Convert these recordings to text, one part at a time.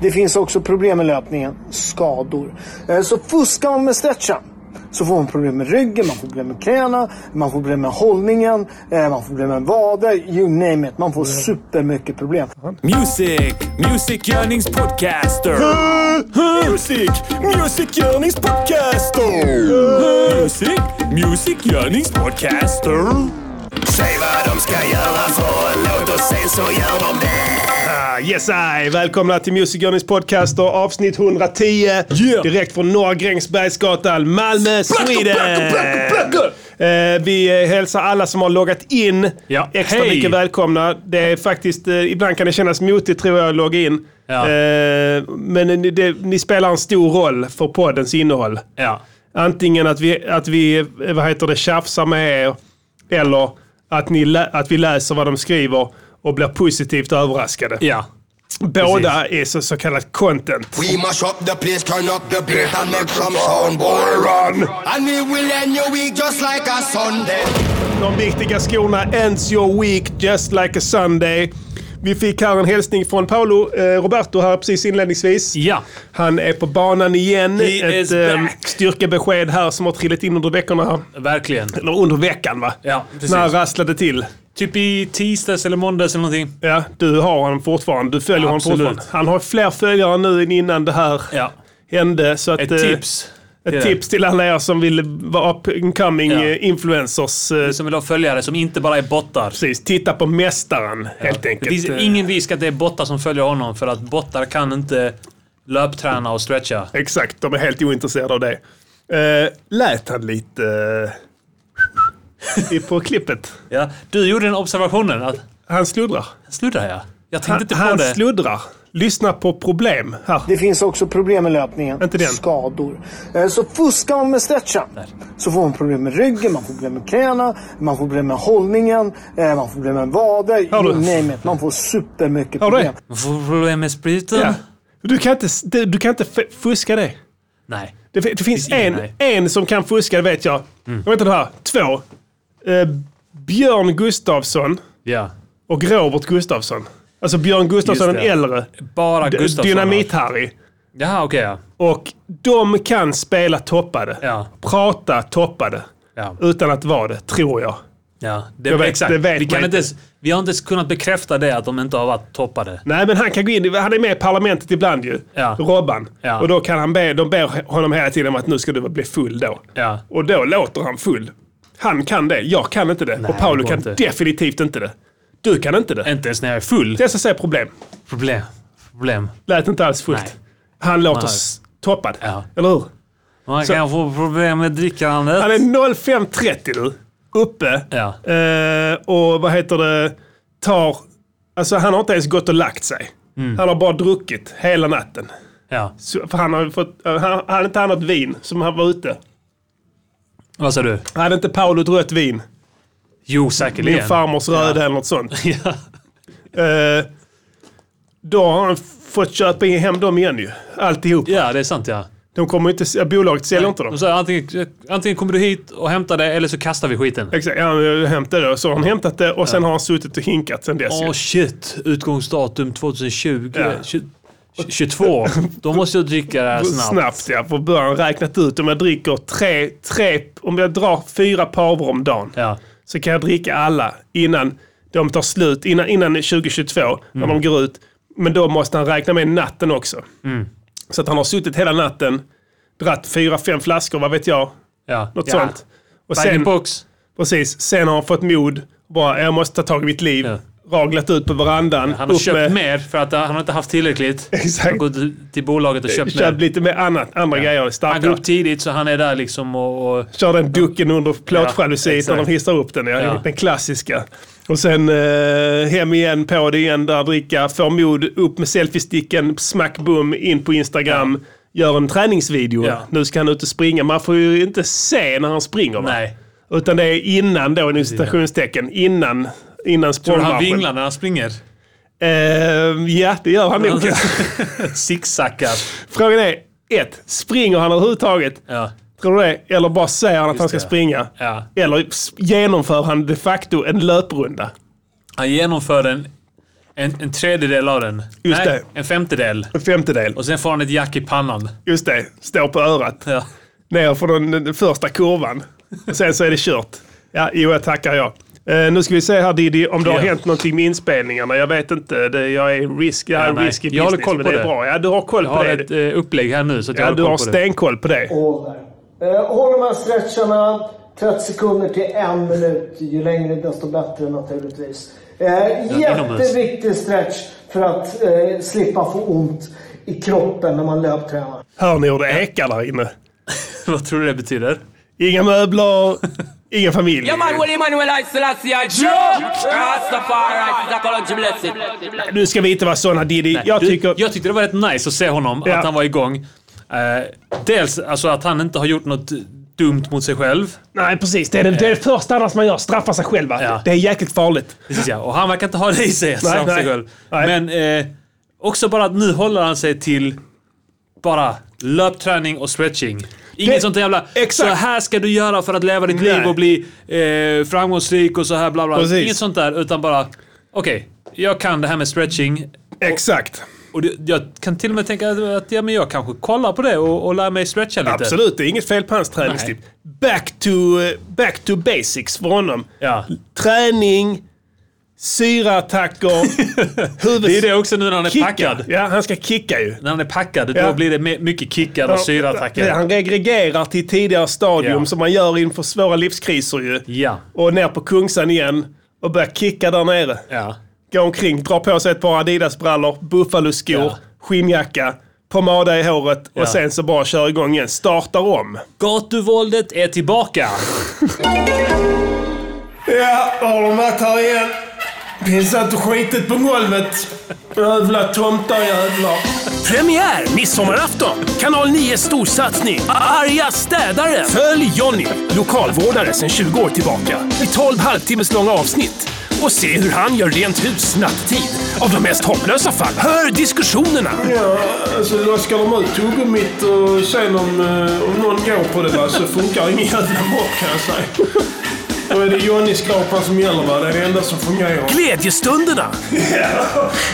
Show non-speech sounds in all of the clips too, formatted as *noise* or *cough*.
Det finns också problem med löpningen, skador. Eh, Så fuskar man med stretchen så får man problem med ryggen, man får problem med knäna, man får problem med hållningen, eh, man får problem med vader, you name it. Man får supermycket problem. Music, musikgörningspodcaster. Music, musikgörningspodcaster. Music, musikgörningspodcaster. Säg vad de ska göra för en låt och sen så gör de det. Ah, yes I. Välkomna till Music Journeys podcast och avsnitt 110. Direkt från Norra Grängesbergsgatan, Malmö, Sweden. Eh, vi eh, hälsar alla som har loggat in Ja, extra hej. mycket välkomna. Det är faktiskt, eh, ibland kan det kännas motigt tror jag att logga in. Ja. Eh, men ni, det, ni spelar en stor roll för poddens innehåll. Ja. Antingen att vi, att vi eh, vad heter det, tjafsar med er eller att, ni, lä- att vi läser vad de skriver och blir positivt överraskade. Ja. Båda är så, så kallat content. We mash up the place, turn up the bass and make some sound, boy, run. And we will end your week just like a Sunday. De viktiga skorna ends your week just like a Sunday. Vi fick här en hälsning från Paolo eh, Roberto här precis inledningsvis. Ja. Han är på banan igen. He Ett eh, styrkebesked här som har trillat in under veckorna. här. Verkligen. Eller under veckan va? Ja, precis. När rasslade till. Typ i tisdags eller måndags eller någonting. Ja, du har honom fortfarande. Du följer honom Absolut. fortfarande. Han har fler följare nu än innan det här Ja. hände. Så att, Ett eh, tips. Ett Det tips till alla er som vill vara up and coming Ja. eh, influencers. eh, det. Som vill ha följare som inte bara är bottar. Precis, titta på mästaren helt Det enkelt. finns Eh, ingen risk att det är bottar som följer honom för att bottar kan inte löpträna och stretcha. Exakt, de är helt ointresserade av det. Uh, lät han lite *laughs* uh, på klippet? Ja. Du gjorde den observationen att... Han sluddrar. Sluddar jag? Jag tänkte Han, inte på han det. sluddrar. Lyssna på problem. Här. Det finns också problem med löpningen, Inte den. skador. Eh, Så fuskar man med stretchen så får man problem med ryggen, man får problem med knäna, man får problem med hållningen, eh, man får problem med vader, Har you du- name it. Man får supermycket problem. det? Får problem med spriten? Ja. Du kan inte, du, kan inte fuska det. Nej. Det, det finns ingen, en, nej. en som kan fuska, det vet jag. Jag vet inte det här. Två. Eh, Björn Gustafsson Ja. och Robert Gustafsson. Alltså Björn Gustafsson den äldre. Bara Gustafsson. Dynamit-Harry. Jaha, okej ja. Och de kan spela toppade. Ja. Prata toppade. Ja. Utan att vara det, tror jag. Ja, det, Jag vet- exakt. det vet vi, kan inte, ens- vi har inte ens kunnat bekräfta det att de inte har varit toppade. Nej, men han kan gå in. Han är med i parlamentet ibland ju. Ja. Robban. Ja. Och då kan han be, de ber honom hela tiden om att nu ska du bli full då. Ja. Och då låter han full. Han kan det, jag kan inte det. Nej, och Paolo kan inte. definitivt inte det. Du kan inte det. Inte ens när jag är full. Det är så att säga problem. Problem. Problem. Lät inte alls fullt. Nej. Han låter toppad. Ja. Eller hur? Man Så- kan få problem med drickandet. Han är 05.30 du. Uppe. Ja. Eh, och vad heter det? Tar... Alltså han har inte ens gått och lagt sig. Mm. Han har bara druckit hela natten. Ja. Så, för han har fått... eh, Han hade inte han något vin som han var ute. Vad sa du? Hade inte Paolo ett rött vin? Jo, säkerligen. Min farmors röda eller något sånt. *laughs* Ja. Eh, då har han fått köpa in hem dem igen ju. Alltihop. ja, det är sant ja. De kommer inte... ja, Bolaget säljer inte dem. De sa antingen, antingen kommer du hit och hämtar det eller så kastar vi skiten. Exakt, ja, jag hämtade det. Så har han hämtat det och sen har han suttit och hinkat sen dess. Åh ju. shit, utgångsdatum 2020. Ja. Tju- 22. Då måste jag dricka det här snabbt. Snabbt ja, på början räknat ut om jag dricker tre, tre, om jag drar fyra paver om dagen Ja. Så kan jag dricka alla innan de tar slut, innan, innan 2022 när Mm. de går ut. Men då måste han räkna med natten också. Mm. Så att han har suttit hela natten, dratt fyra, fem flaskor, vad vet jag, ja. något ja. sånt. Och in sen, precis, sen har han fått mod, bara jag måste ta tag i mitt liv. Ja. Raglat ut på verandan. Han har köpt med- mer för att han har inte haft tillräckligt. Exakt. Han har gått till bolaget och köpt Köpt mer. lite med annat, andra grejer. Han går upp tidigt så han är där liksom och... och Kör den ducken under plåtjalusiet exakt. när de hissar upp den. Ja, Ja. Den klassiska. Och sen eh, hem igen, på det igen, där dricka, får mod, upp med selfiesticken, smack boom, in på Instagram, gör en träningsvideo. Ja. Nu ska han ut och springa. Man får ju inte se när han springer va? Nej. Utan det är innan då, inom citationstecken, innan, innan Tror du han vinglar när han springer? Eh, ja, det gör han nog. *laughs* Zigzaggar. Frågan är, ett, springer han överhuvudtaget? Ja. Tror du det? Eller bara säger han att han ska det. springa? Ja. Eller genomför han de facto en löprunda? Han genomför en, En, en tredjedel av den. Just Nej, det. en femtedel. En femtedel. Och sen får han ett jack i pannan. Just det, står på örat. Ja. Ner för den, den första kurvan. Och sen så är det kört. Ja, jo, jag tackar jag. Eh, nu ska vi se här Diddy, om det har hänt någonting med inspelningarna. Jag vet inte. Det, jag är risk, jag är Ja, nej. risky Jag håller business, koll på det. är det. bra. Ja, du har koll Jag på har det. ett eh, upplägg här nu så att jag ja, har du koll har på det. stenkoll på det. Håll där. Eh, håll de här stretcharna 30 sekunder till en minut. Ju längre desto bättre naturligtvis. Eh, jätteviktig stretch för att eh, slippa få ont i kroppen när man löptränar. Hör ni hur det ekar där inne? *laughs* Vad tror du det betyder? Inga möbler, *laughs* ingen familj. Man, Joe! Rastafari. Nu ska vi inte vara såna Diddy. Jag Du, tycker... jag tyckte det var rätt nice att se honom, Ja. att han var igång. Eh, dels alltså att han inte har gjort något dumt mot sig själv. Nej, precis. Det är det, det, är det första annars man gör. Straffa sig själva. Ja. Det är jäkligt farligt. Precis ja. Och han verkar inte ha det i sig. Nej, nej. sig själv. Nej. Men eh, också bara att nu håller han sig till bara löpträning och stretching. Inget Det- sånt jävla... exakt. Så här ska du göra för att leva ditt Nej. liv och bli eh, framgångsrik och så här bla bla. Precis. Inget sånt där, utan bara... Okej, jag kan det här med stretching. Exakt. Och det, jag kan till och med tänka att, att ja, men jag kanske kollar på det och, och lär mig stretcha lite. Absolut, det är inget fel på hans träningstid. Back to, eh, back to basics för honom. Ja. Träning, syraattacker, *laughs* huvud... Det är det också nu när han är Kicka. packad. Ja, han ska kicka ju. När han är packad, Ja. då blir det mycket kickar och syraattacker. Ja, Han regregerar till tidigare stadium Ja. som man gör inför svåra livskriser ju. Ja. Och ner på Kungsan igen och börjar kicka där nere. Ja. Gå omkring, dra på sig ett par Adidas-brallor, Buffalo-skor, Ja. skinnjacka, pomada i håret Ja. och sen så bara kör igång igen. Startar om. Gatuvåldet är tillbaka. Ja, har de varit här igen. Pissat och skitit på golvet. Jävla tomtar jävlar. Premiär midsommarafton. Kanal 9 storsatsning. Arga städare. Följ Jonny, lokalvårdare sedan 20 år tillbaka. I 12 halvtimmes långa avsnitt. Och se hur han gör rent hus nattetid av de mest hopplösa fall. Hör diskussionerna! Ja, alltså loskar de ut tuggummit och sen om, eh, om någon går på det va, så funkar ingen jävla mopp kan jag säga. Då är det Johnny-skrapan som gäller va? Det är det enda som fungerar. Glädjestunderna! *laughs*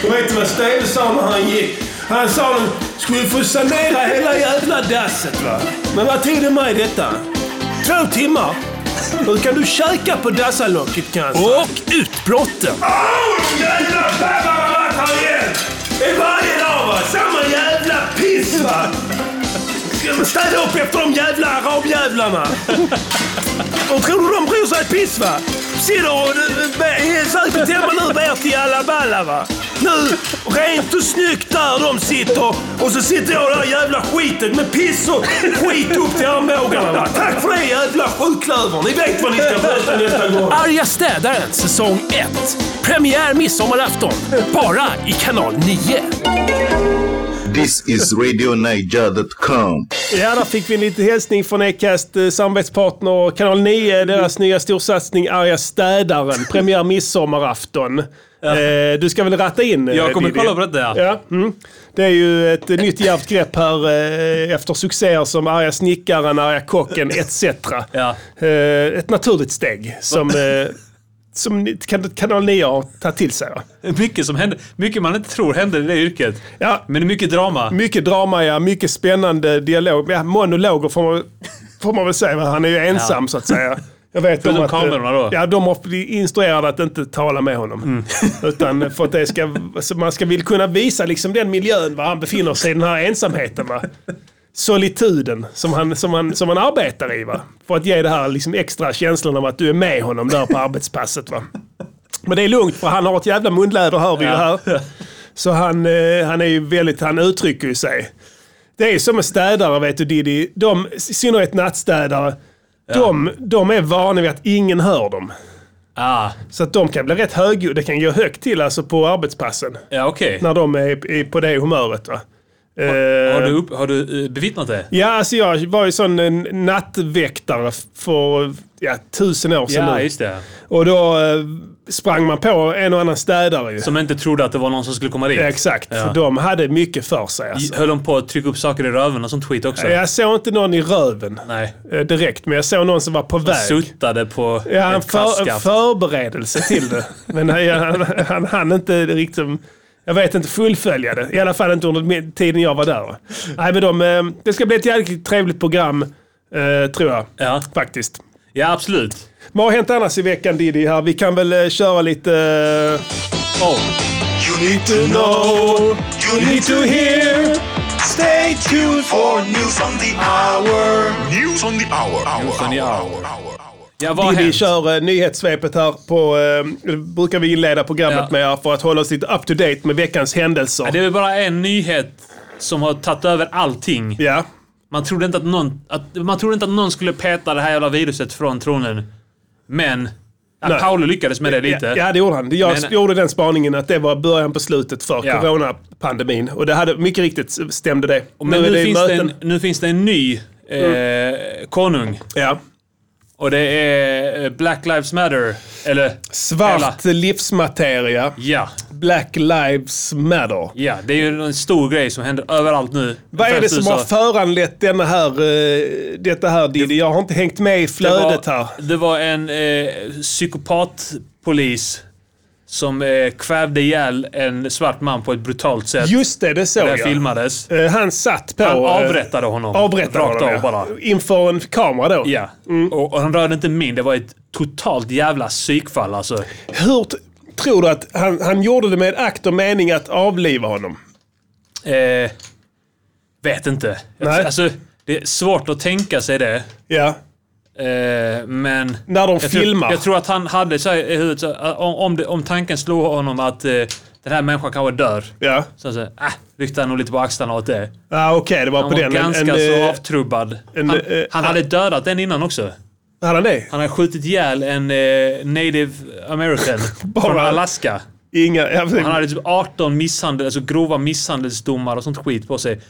Ja, vet du vad Steve sa när han gick? Han sa att de skulle få sanera hela jävla dasset va. Men vad tog det mig detta? Två timmar? Nu kan du käka på dassalocket kan säga. Och utbrotten! Åh, jävla har varit här igen! Det är varje dag va? Samma jävla piss va? Städa upp efter de jävla arabjävlarna? Och tror du de bryr sig ett piss va? Sitter och eh, eh, eh söker hemma nu ber till alla balla va? Nu, rent och snyggt där de sitter. Och så sitter jag där jävla skiten med piss och skit upp till armbågarna va? Tack för det jävla sjuklöver. Ni vet vad ni ska sköta nästa gång. Arga städaren säsong 1. Premiär midsommarafton. Bara i kanal 9. This is RadioNiger.com. Ja, där fick vi en liten hälsning från Acast eh, samarbetspartner Kanal 9. Deras nya storsatsning Arga städaren. Premiär midsommarafton. Eh, du ska väl ratta in eh, Jag kommer Diddy? kolla på detta, ja. ja mm. Det är ju ett nytt djärvt grepp här efter succéer som Arga snickaren, Arga kocken etc. Ja. Ett naturligt steg som, *laughs* som Kanal 9 har tagit till sig. va? Mycket som händer. Mycket man inte tror händer i det yrket. Ja. Men mycket drama. Mycket drama, ja. Mycket spännande dialog. Ja, monologer får man, får man väl säga. va? Han är ju ensam så att säga. Jag vet Förutom om att, eh, kamerorna då? Ja, de har blivit instruerade att inte tala med honom. Mm. *laughs* Utan för att det ska, man ska väl kunna visa liksom den miljön var han befinner sig i, den här ensamheten. Va? Solituden som han, som, han, som han arbetar i. Va? För att ge det här liksom extra känslan av att du är med honom där på arbetspasset. Va? Men det är lugnt för han har ett jävla munläder hör vi ju här. Så han, eh, han är ju väldigt, han uttrycker ju sig. Det är som med städare vet du Diddy. De, I synnerhet nattstädare. De, de är vana vid att ingen hör dem. Ah, Så att de kan bli rätt högljudda. Det kan gå högt till alltså på arbetspassen. ja okej. När de är, är på det humöret. Va? Har du, upp, har du eh, bevittnat det? Ja, alltså jag var ju sån eh, nattväktare för ja, tusen år sedan Ja, nu. just det. Och då eh, sprang man på en och annan städare ju. Som inte trodde att det var någon som skulle komma dit. Exakt, Ja. för de hade mycket för sig. Alltså. Höll de på att trycka upp saker i röven och sånt skit också? Jag såg inte någon i röven Nej. eh, direkt, men jag såg någon som var på väg. Suttade på Ja, en, för, förberedelse till det. *laughs* Men han, han, han hann inte riktigt, jag vet inte, fullfölja det. I alla fall inte under tiden jag var där. Nej, men de, eh, det ska bli ett jäkligt trevligt program, eh, tror jag. Ja. Faktiskt. ja, absolut. Vad har hänt annars i veckan Diddy? Här? Vi kan väl eh, köra lite... Oh. You need to know, you need to hear. Stay tuned for News on the hour. News on the hour. News on the hour. Ja, vad Diddy kör uh, nyhetssvepet här på... eh, brukar vi inleda programmet Ja. med för att hålla oss lite up to date med veckans händelser. Ja, Det är väl bara en nyhet som har tagit över allting. Ja. Man trodde inte att någon, att, man trodde inte att någon skulle peta det här jävla viruset från tronen. Men ja, Nej. Paolo lyckades med det lite. Ja, ja, det gjorde han. Jag Men- gjorde den spaningen att det var början på slutet för Ja. coronapandemin. Och det hade mycket riktigt stämde det. Men nu, finns det en, nu finns det en ny eh, konung. Ja. Och det är eh, Black Lives Matter. Eller... Svart livsmateria. Ja. Black Lives Matter. Ja, det är ju en stor grej som händer överallt nu. Vad är det som har föranlett denna här, eh, detta här Diddy? Jag har inte hängt med i flödet det var, här. Det var en eh, psykopatpolis som eh, kvävde ihjäl en svart man på ett brutalt sätt. Just det, det såg det jag. filmades. Eh, Han satt på... Han eh, avrättade honom. Avrättade Rakt honom, av ja. bara. Inför en kamera då. Ja. Mm. Och, och han rörde inte min. Det var ett totalt jävla psykfall alltså. Hur tror du att han, han gjorde det med akt och mening att avliva honom? Eh, vet inte. Nej. Alltså, det är svårt att tänka sig det. Ja. Eh, men... När de jag filmar. Tror, jag tror att han hade så i huvudet, så, här, om, om, tanken slog honom att eh, den här människan kanske dör. Ja. Så, så äh, ryckte han nog lite på axlarna åt det. Ah, Okej, det var Han på var den. ganska en, så eh, avtrubbad. en, han eh, han hade dödat den innan också. Hade han det? Han hade skjutit ihjäl en eh, native american *laughs* från Alaska. Inga... Han hade typ 18 misshandel, alltså grova misshandelsdomar och sånt skit på sig.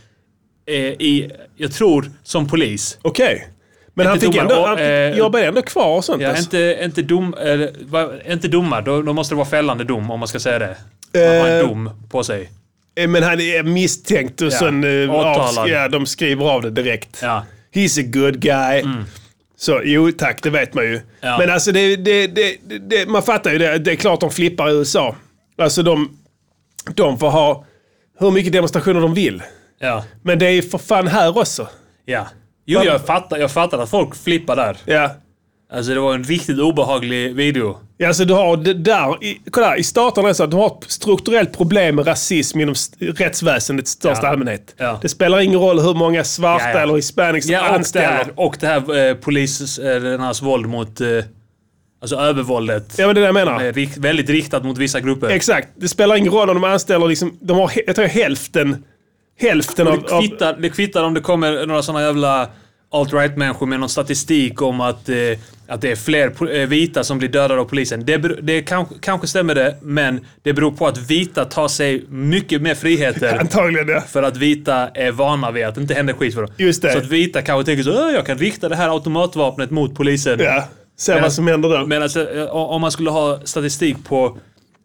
Eh, i, jag tror, som polis. Okej. Men han fick ändå... Han eh, jobbade ändå kvar och sånt. Ja, alltså. inte, inte, dom, va, inte domar, då, då måste det vara fällande dom om man ska säga det. Han har en Eh, dom på sig. Eh, Men han är misstänkt och Ja, sen... eh, åtalad. av- Ja, de skriver av det direkt. Ja. He's a good guy. Så jo tack, det vet man ju. Ja. Men alltså det, det, det, man fattar ju det. Det är klart de flippar i USA. Alltså de, de får ha hur mycket demonstrationer de vill. Ja. Men det är ju för fan här också. ja. Jo, jag fattar, jag fattar att folk flippar där. Ja. Alltså det var en riktigt obehaglig video. Ja, alltså du har det där, i, kolla i staterna är det så att du har ett strukturellt problem med rasism inom rättsväsendet i största Ja. allmänhet. Ja. Det spelar ingen roll hur många svarta Ja, ja. eller hispanics Ja, och det anställer. här, och det här eh, polisernas våld mot... Eh, alltså övervåldet. Ja men det är det jag menar. rikt, väldigt riktat mot vissa grupper. Exakt. Det spelar ingen roll om de anställer liksom, de har, jag tror hälften, hälften av, Det av kvittar, det kvittar om det kommer några såna jävla alt-right-människor med någon statistik om att, eh, att det är fler eh, vita som blir dödade av polisen. Det, det kanske, kanske stämmer det, men det beror på att vita tar sig mycket mer friheter. *laughs* antagligen ja. För att vita är vana vid att det inte händer skit för dem. Just det. Så att vita kanske tänker så "Åh, jag kan rikta det här automatvapnet mot polisen. Ja. Se vad som händer då. Men alltså, eh, om man skulle ha statistik på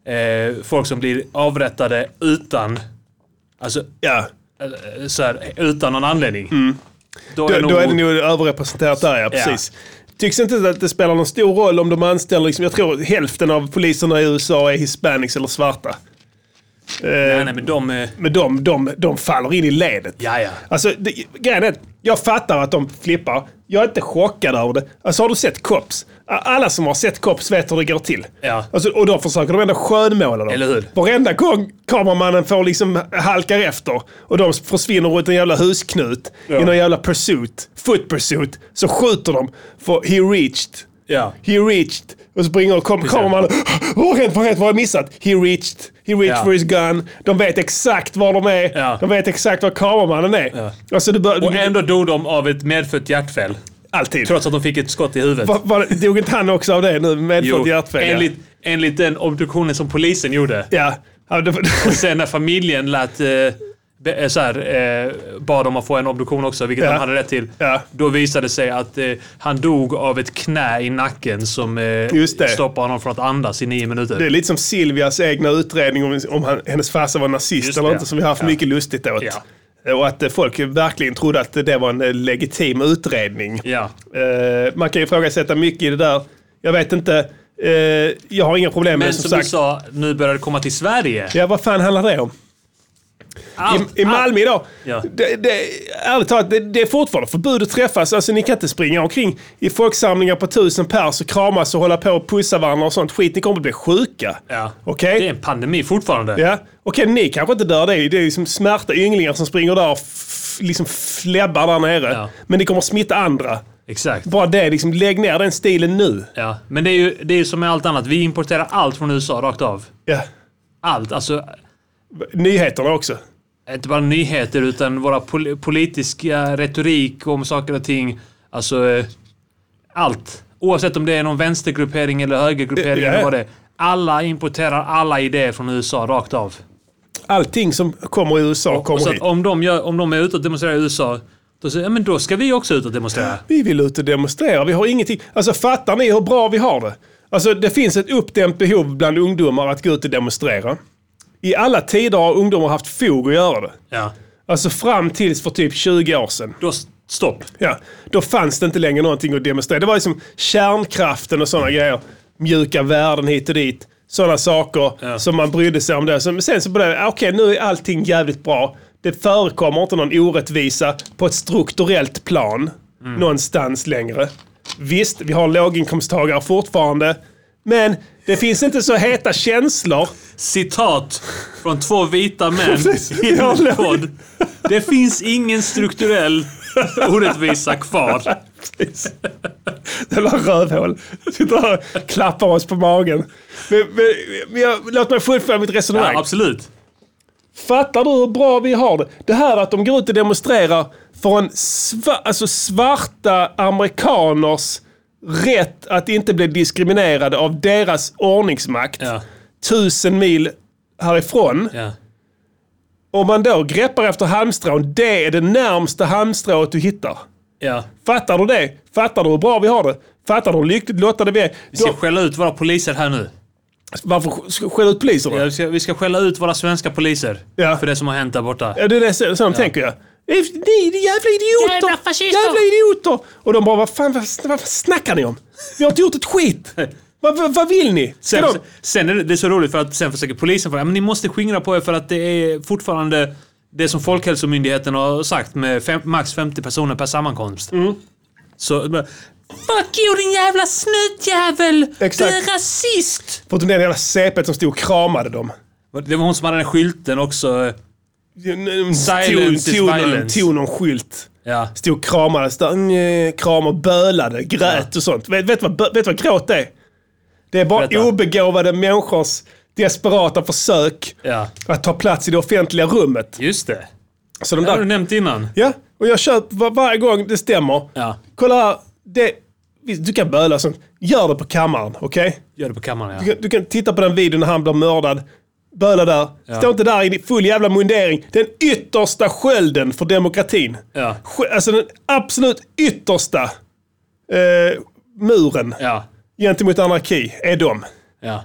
eh, folk som blir avrättade utan... Alltså, ja. Eh, så här, utan någon anledning. Då, Då, är då är det nog överrepresenterat där ja, precis. Tycks inte att det spelar någon stor roll om de anställer, liksom, jag tror hälften av poliserna i USA är hispanics eller svarta. Nej, nej, men de... eh, Men de, de, de faller in i ledet. Ja, ja. Alltså, det, grejen är jag fattar att de flippar. Jag är inte chockad över det. Alltså har du sett Cops? Alla som har sett Cops vet hur det går till. Ja. Alltså, och då försöker de ändå skönmåla dem. Eller hur? Varenda gång kameramannen får liksom halkar efter och de försvinner runt en jävla husknut i någon jävla pursuit, foot pursuit, så skjuter de för he reached. Ja. He reached. Och så springer och kameramannen. *gasps* Vad har hänt? Vad har hänt? Vad har jag missat? He reached. He reached Ja. for his gun. De vet exakt var de är. Ja. De vet exakt var kameramannen är. Alltså, du bör, Och ändå dog de av ett medfött hjärtfel. alltid. Trots att de fick ett skott i huvudet. Var, var, dog inte han också av det nu? Medfött hjärtfel? ja. enligt, enligt den obduktionen som polisen gjorde. Ja. ja det, Och sen när familjen lät eh, så här, eh, bad om att få en obduktion också, vilket Ja. han hade rätt till. Ja. Då visade det sig att eh, han dog av ett knä i nacken som eh, stoppade honom från att andas i nio minuter. Det är lite som Silvias egna utredning om, om han, hennes farsa var nazist Just eller det. inte, som vi har haft Ja. mycket lustigt åt. Ja. Och att eh, folk verkligen trodde att det var en eh, legitim utredning. Ja. Eh, man kan ju ifrågasätta mycket i det där. Jag vet inte. Eh, jag har inga problem med Men det som som du sagt. sa, nu börjar det komma till Sverige. Ja, vad fan handlar det om? Allt, I, I Malmö idag, Ja. det, det, ärligt talat, det, det är fortfarande förbud att träffas. Alltså ni kan inte springa omkring i folksamlingar på tusen pers och kramas och hålla på och pussa varandra och sånt skit. Ni kommer att bli sjuka. Ja. Okej? Det är en pandemi fortfarande. Ja, okej ni kanske inte dör det. Det är liksom smärta ynglingar som springer där och liksom fläbbar där nere. Ja. Men ni kommer smitta andra. Exakt. Bara det, liksom, lägg ner den stilen nu. Ja. Men det är ju det är som med allt annat. Vi importerar allt från USA rakt av. Ja. Allt. Alltså, Nyheterna också. inte bara nyheter utan våra pol politiska retorik om saker och ting. Alltså, eh, allt. Oavsett om det är någon vänstergruppering eller högergruppering ja. eller vad det är. Alla importerar alla idéer från USA rakt av. Allting som kommer i USA Och kommer så hit. om, de gör, om de är ute och demonstrerar i USA, då säger ja, men då ska vi också ut och demonstrera. Vi vill ut och demonstrera. Vi har ingenting. Alltså fattar ni hur bra vi har det? Alltså det finns ett uppdämt behov bland ungdomar att gå ut och demonstrera. I alla tider har ungdomar haft fog att göra det. Ja. Alltså fram tills för typ 20 år sedan. Då stopp. Ja, då fanns det inte längre någonting att demonstrera. Det var liksom kärnkraften och sådana grejer. Mjuka värden hit och dit. Sådana saker Ja. som man brydde sig om. Det. Så, men sen så blev det, okej nu är allting jävligt bra. Det förekommer inte någon orättvisa på ett strukturellt plan någonstans längre. Visst, vi har låginkomsttagare fortfarande. Men det finns inte så heta känslor. Citat från två vita män *laughs* i en podd. Det finns ingen strukturell orättvisa kvar. Jävla rövhål. Sitter och klappar oss på magen. Men, men, men jag, låt mig fullfölja mitt resonemang. Ja, absolut. Fattar du hur bra vi har det? Det här att de går ut och demonstrerar för en sva, alltså svarta amerikaners rätt att inte bli diskriminerade av deras ordningsmakt. Ja. Tusen mil härifrån. Ja. Om man då greppar efter halmstrån, det är det närmsta halmstrået du hittar. Ja. Fattar du det? Fattar du hur bra vi har det? Fattar du hur lyckligt lottade vi är? Vi ska Då- skälla ut våra poliser här nu. Varför skälla ut poliserna? Ja, vi, ska, vi ska skälla ut våra svenska poliser. Ja. För det som har hänt där borta. Ja, det är det så, så de tänker jag. Ni är jävla idioter! Jävla fascister! Jävla idioter! Och de bara, vad fan, vad, vad snackar ni om? Vi har inte gjort ett skit! *laughs* vad, vad, vad vill ni? Ska Sen, de... sen är det, det är så roligt för att sen försöker polisen fråga, men ni måste skingra på er för att det är fortfarande det som Folkhälsomyndigheten har sagt med fem, max 50 personer per sammankomst. Mm. Så, Fuck you din jävla snutjävel! Exakt. Du är rasist! Förutom den jävla CP som stod och kramade dem. Det var hon som hade den skylten också. Silence is Tog någon-. Tog någon skylt. Ja. Stod och kramades där. Mm, Kram och bölade, grät och sånt. Vet, vet, du vad, vet du vad gråt är? Det är bara Berätta. obegåvade människors desperata försök Ja. att ta plats i det offentliga rummet. Just det. Så de Det har du där, nämnt innan. ja, och jag köper var, varje gång det stämmer. Ja. Kolla här. Det, du kan böla sånt. Gör det på kammaren, okej? Gör det på kammaren Du, ja. kan, du kan titta på den videon när han blir mördad. Böla där. Stå inte där i full jävla mundering. Den yttersta skölden för demokratin. Ja. Alltså den absolut yttersta eh, muren Ja. gentemot anarki är de. Ja.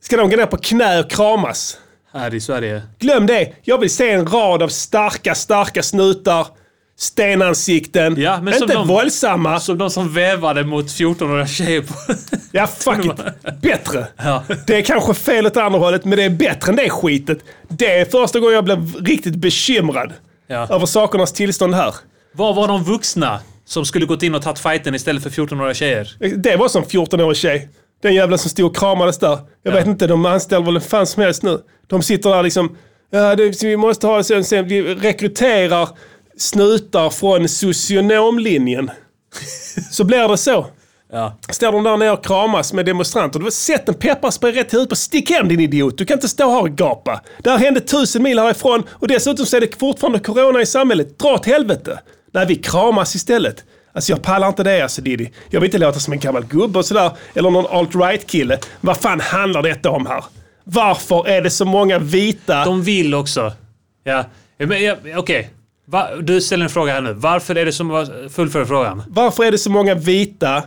Ska de gå ner på knä och kramas? Här i Sverige. Glöm det. Jag vill se en rad av starka, starka snutar. Stenansikten. Ja, men som inte de- våldsamma. Som de som vävade mot 14-åriga tjejer. Ja, fuck it. Bättre. Ja. Det är kanske fel åt andra hållet, men det är bättre än det skitet. Det är första gången jag blev riktigt bekymrad Ja. över sakernas tillstånd här. Var var de vuxna som skulle gått in och tagit fighten istället för 14-åriga tjejer? Det var som 14-årig tjej. Den jävla som stod och kramades där. Jag vet inte, de anställer väl en fan som helst nu. De sitter där liksom, ja, det, vi måste ha sen, sen, vi rekryterar snutar från socionomlinjen. Så blir det så. Ja. Står de där nere och kramas med demonstranter. Du har sett en pepparspray rätt i huvudet på. Stick hem din idiot. Du kan inte stå här och gapa. Det här hände tusen mil härifrån och dessutom så är det fortfarande corona i samhället. Dra åt helvete. Nej, vi kramas istället. Alltså jag pallar inte det alltså Diddy. Jag vill inte låta som en gammal gubbe och sådär. Eller någon alt-right kille. Vad fan handlar detta om här? Varför är det så många vita... De vill också. Ja. Okej. Va- Du ställer en fråga här nu. Varför är det som... Fullfölj frågan. Varför är det så många vita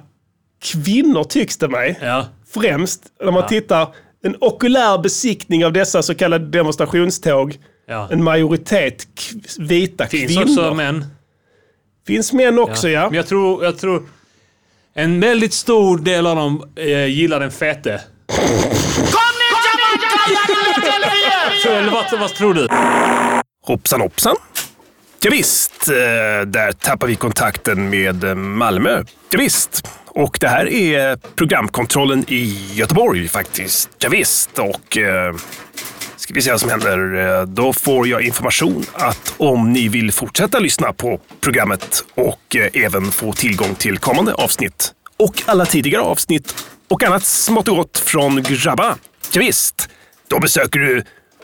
kvinnor tycks det mig? Ja. Främst när man tittar en okulär besiktning av dessa så kallade demonstrationståg. ja. En majoritet vita Finns kvinnor. också män. Finns män också ja. Men jag tror, jag tror en väldigt stor del av dem eh, gillar den fete. Så, Eller vad, vad tror du? Hoppsan hoppsan. Ja, visst, eh, där tappar vi kontakten med eh, Malmö. Ja, visst. Och det här är programkontrollen i Göteborg faktiskt. Ja, visst. och eh, ska vi se vad som händer. Då får jag information att om ni vill fortsätta lyssna på programmet och även få tillgång till kommande avsnitt och alla tidigare avsnitt och annat smått och gott från grabbarna. Ja, visst. Då besöker du